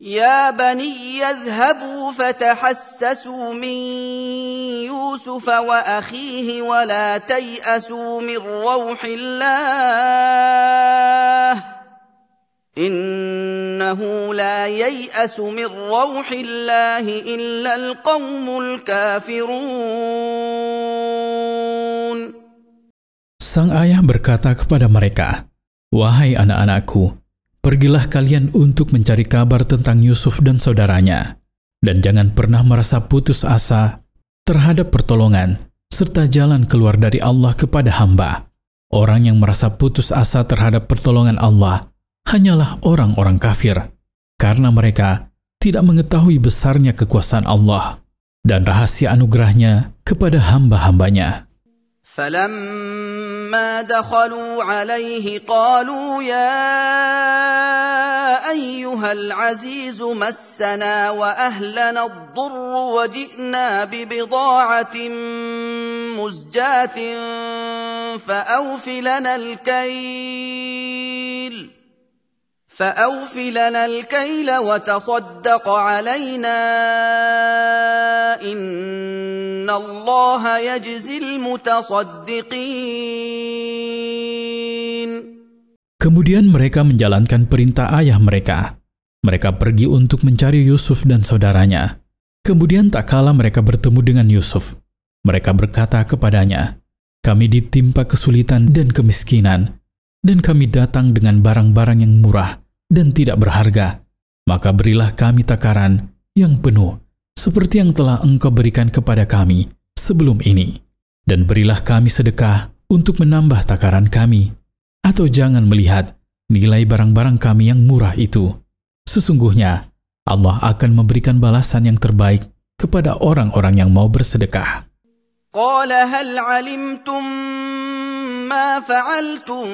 يا بني اذهبوا فتحسسوا من يوسف وأخيه ولا تيأسوا من روح الله إنه لا ييأس من روح الله إلا القوم الكافرون. Sang ayah berkata kepada mereka, Wahai anak-anakku, Pergilah kalian untuk mencari kabar tentang Yusuf dan saudaranya, dan jangan pernah merasa putus asa terhadap pertolongan serta jalan keluar dari Allah kepada hamba. Orang yang merasa putus asa terhadap pertolongan Allah hanyalah orang-orang kafir, karena mereka tidak mengetahui besarnya kekuasaan Allah dan rahasia anugerahnya kepada hamba-hambanya. فلما دخلوا عليه قالوا يا أيها العزيز مسنا وأهلنا الضر وجئنا ببضاعة مزجاة فأوف لنا الكيل فأوف لنا الكيل وتصدق علينا إن الله يجزي المتصدقين Kemudian mereka menjalankan perintah ayah mereka. Mereka pergi untuk mencari Yusuf dan saudaranya. Kemudian tak kala mereka bertemu dengan Yusuf, mereka berkata kepadanya, "Kami ditimpa kesulitan dan kemiskinan, dan kami datang dengan barang-barang yang murah dan tidak berharga. Maka berilah kami takaran yang penuh, seperti yang telah Engkau berikan kepada kami sebelum ini, dan berilah kami sedekah untuk menambah takaran kami." atau jangan melihat nilai barang-barang kami yang murah itu. Sesungguhnya, Allah akan memberikan balasan yang terbaik kepada orang-orang yang mau bersedekah. Qala hal alimtum ma fa'altum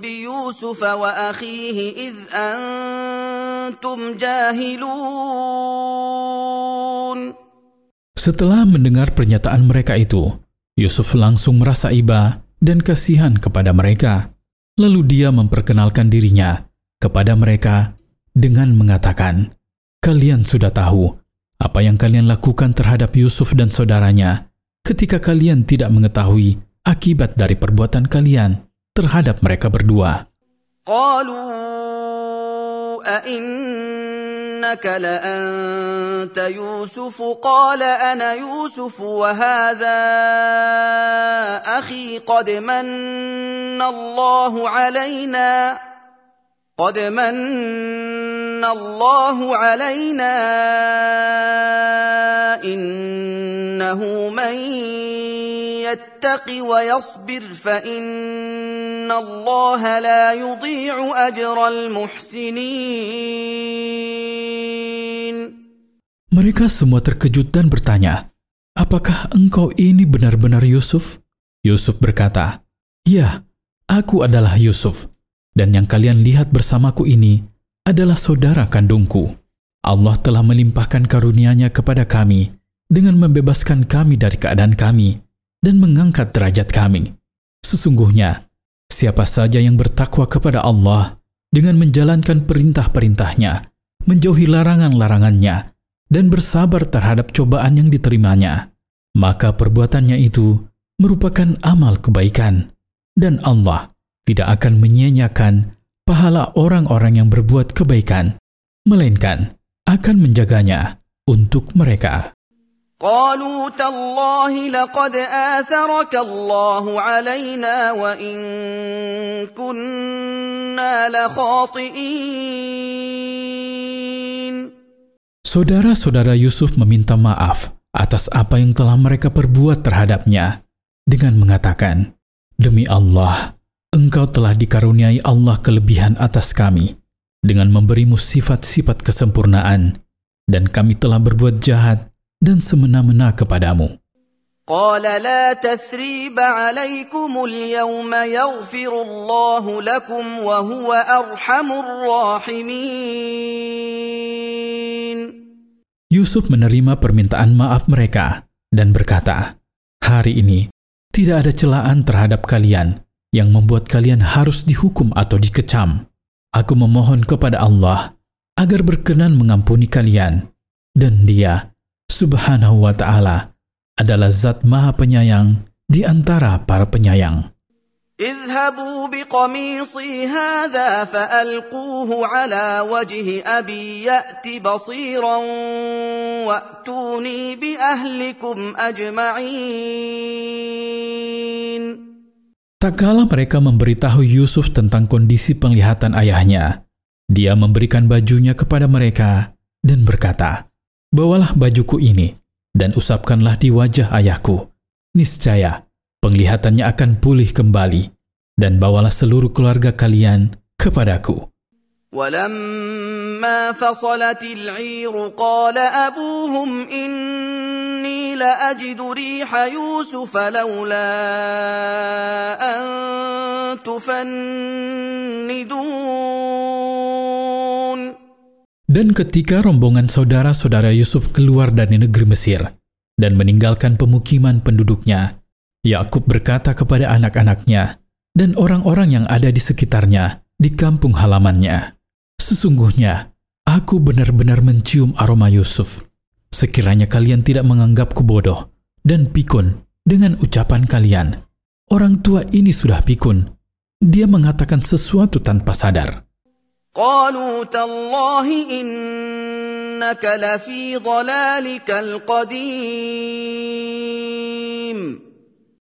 bi Yusuf wa akhihi id antum jahilun. Setelah mendengar pernyataan mereka itu, Yusuf langsung merasa iba dan kasihan kepada mereka. Lalu dia memperkenalkan dirinya kepada mereka dengan mengatakan, "Kalian sudah tahu apa yang kalian lakukan terhadap Yusuf dan saudaranya ketika kalian tidak mengetahui akibat dari perbuatan kalian terhadap mereka berdua." أئنك لأنت يوسف قال أنا يوسف وهذا أخي قد من الله علينا قد من الله علينا إنه من يتق ويصبر فإن الله لا يضيع أجر المحسنين Mereka semua terkejut dan bertanya, Apakah engkau ini benar-benar Yusuf? Yusuf berkata, Ya, aku adalah Yusuf, dan yang kalian lihat bersamaku ini adalah saudara kandungku. Allah telah melimpahkan karunia-Nya kepada kami dengan membebaskan kami dari keadaan kami dan mengangkat derajat kami. Sesungguhnya, siapa saja yang bertakwa kepada Allah dengan menjalankan perintah-perintahnya, menjauhi larangan-larangannya, dan bersabar terhadap cobaan yang diterimanya, maka perbuatannya itu merupakan amal kebaikan, dan Allah tidak akan menyia-nyiakan pahala orang-orang yang berbuat kebaikan, melainkan akan menjaganya untuk mereka. قالوا تالله لقد آثرك الله علينا وإن كنا لخاطئين Saudara-saudara Yusuf meminta maaf atas apa yang telah mereka perbuat terhadapnya dengan mengatakan, Demi Allah, engkau telah dikaruniai Allah kelebihan atas kami dengan memberimu sifat-sifat kesempurnaan dan kami telah berbuat jahat dan semena-mena kepadamu. قال لا تثريب عليكم اليوم يغفر الله لكم وهو أرحم الراحمين Yusuf menerima permintaan maaf mereka dan berkata, Hari ini tidak ada celaan terhadap kalian yang membuat kalian harus dihukum atau dikecam. Aku memohon kepada Allah agar berkenan mengampuni kalian. Dan dia, subhanahu wa ta'ala, adalah zat maha penyayang di antara para penyayang. اذهبوا بقميصي هذا فألقوه على وجه أبي يأت بصيرا وأتوني بأهلكم أجمعين Tak kala mereka memberitahu Yusuf tentang kondisi penglihatan ayahnya, dia memberikan bajunya kepada mereka dan berkata, Bawalah bajuku ini dan usapkanlah di wajah ayahku. Niscaya, penglihatannya akan pulih kembali dan bawalah seluruh keluarga kalian kepadaku. ولما فصلت العير قال أبوهم إني لأجد ريح يوسف لولا أن تفندون Dan ketika rombongan saudara-saudara Yusuf keluar dari negeri Mesir dan meninggalkan pemukiman penduduknya, Yakub berkata kepada anak-anaknya dan orang-orang yang ada di sekitarnya di kampung halamannya, Sesungguhnya, aku benar-benar mencium aroma Yusuf. Sekiranya kalian tidak menganggapku bodoh dan pikun dengan ucapan kalian. Orang tua ini sudah pikun. Dia mengatakan sesuatu tanpa sadar. قالوا تالله إنك لفي ضلالك القديم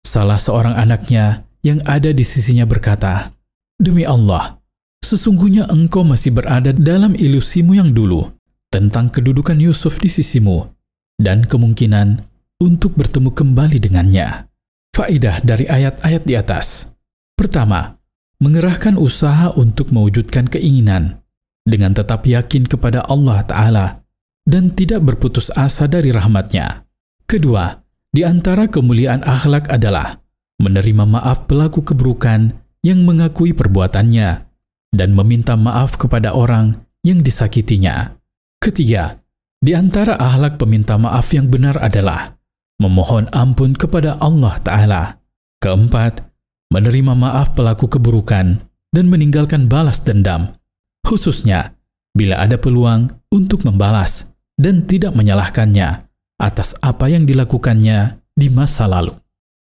Salah seorang anaknya yang ada di sisinya berkata, Demi Allah, sesungguhnya engkau masih berada dalam ilusimu yang dulu tentang kedudukan Yusuf di sisimu dan kemungkinan untuk bertemu kembali dengannya. Faidah dari ayat-ayat di atas. Pertama, mengerahkan usaha untuk mewujudkan keinginan dengan tetap yakin kepada Allah Ta'ala dan tidak berputus asa dari rahmatnya. Kedua, di antara kemuliaan akhlak adalah menerima maaf pelaku keburukan yang mengakui perbuatannya dan meminta maaf kepada orang yang disakitinya. Ketiga, di antara akhlak peminta maaf yang benar adalah memohon ampun kepada Allah Ta'ala. Keempat, menerima maaf pelaku keburukan dan meninggalkan balas dendam, khususnya bila ada peluang untuk membalas dan tidak menyalahkannya atas apa yang dilakukannya di masa lalu.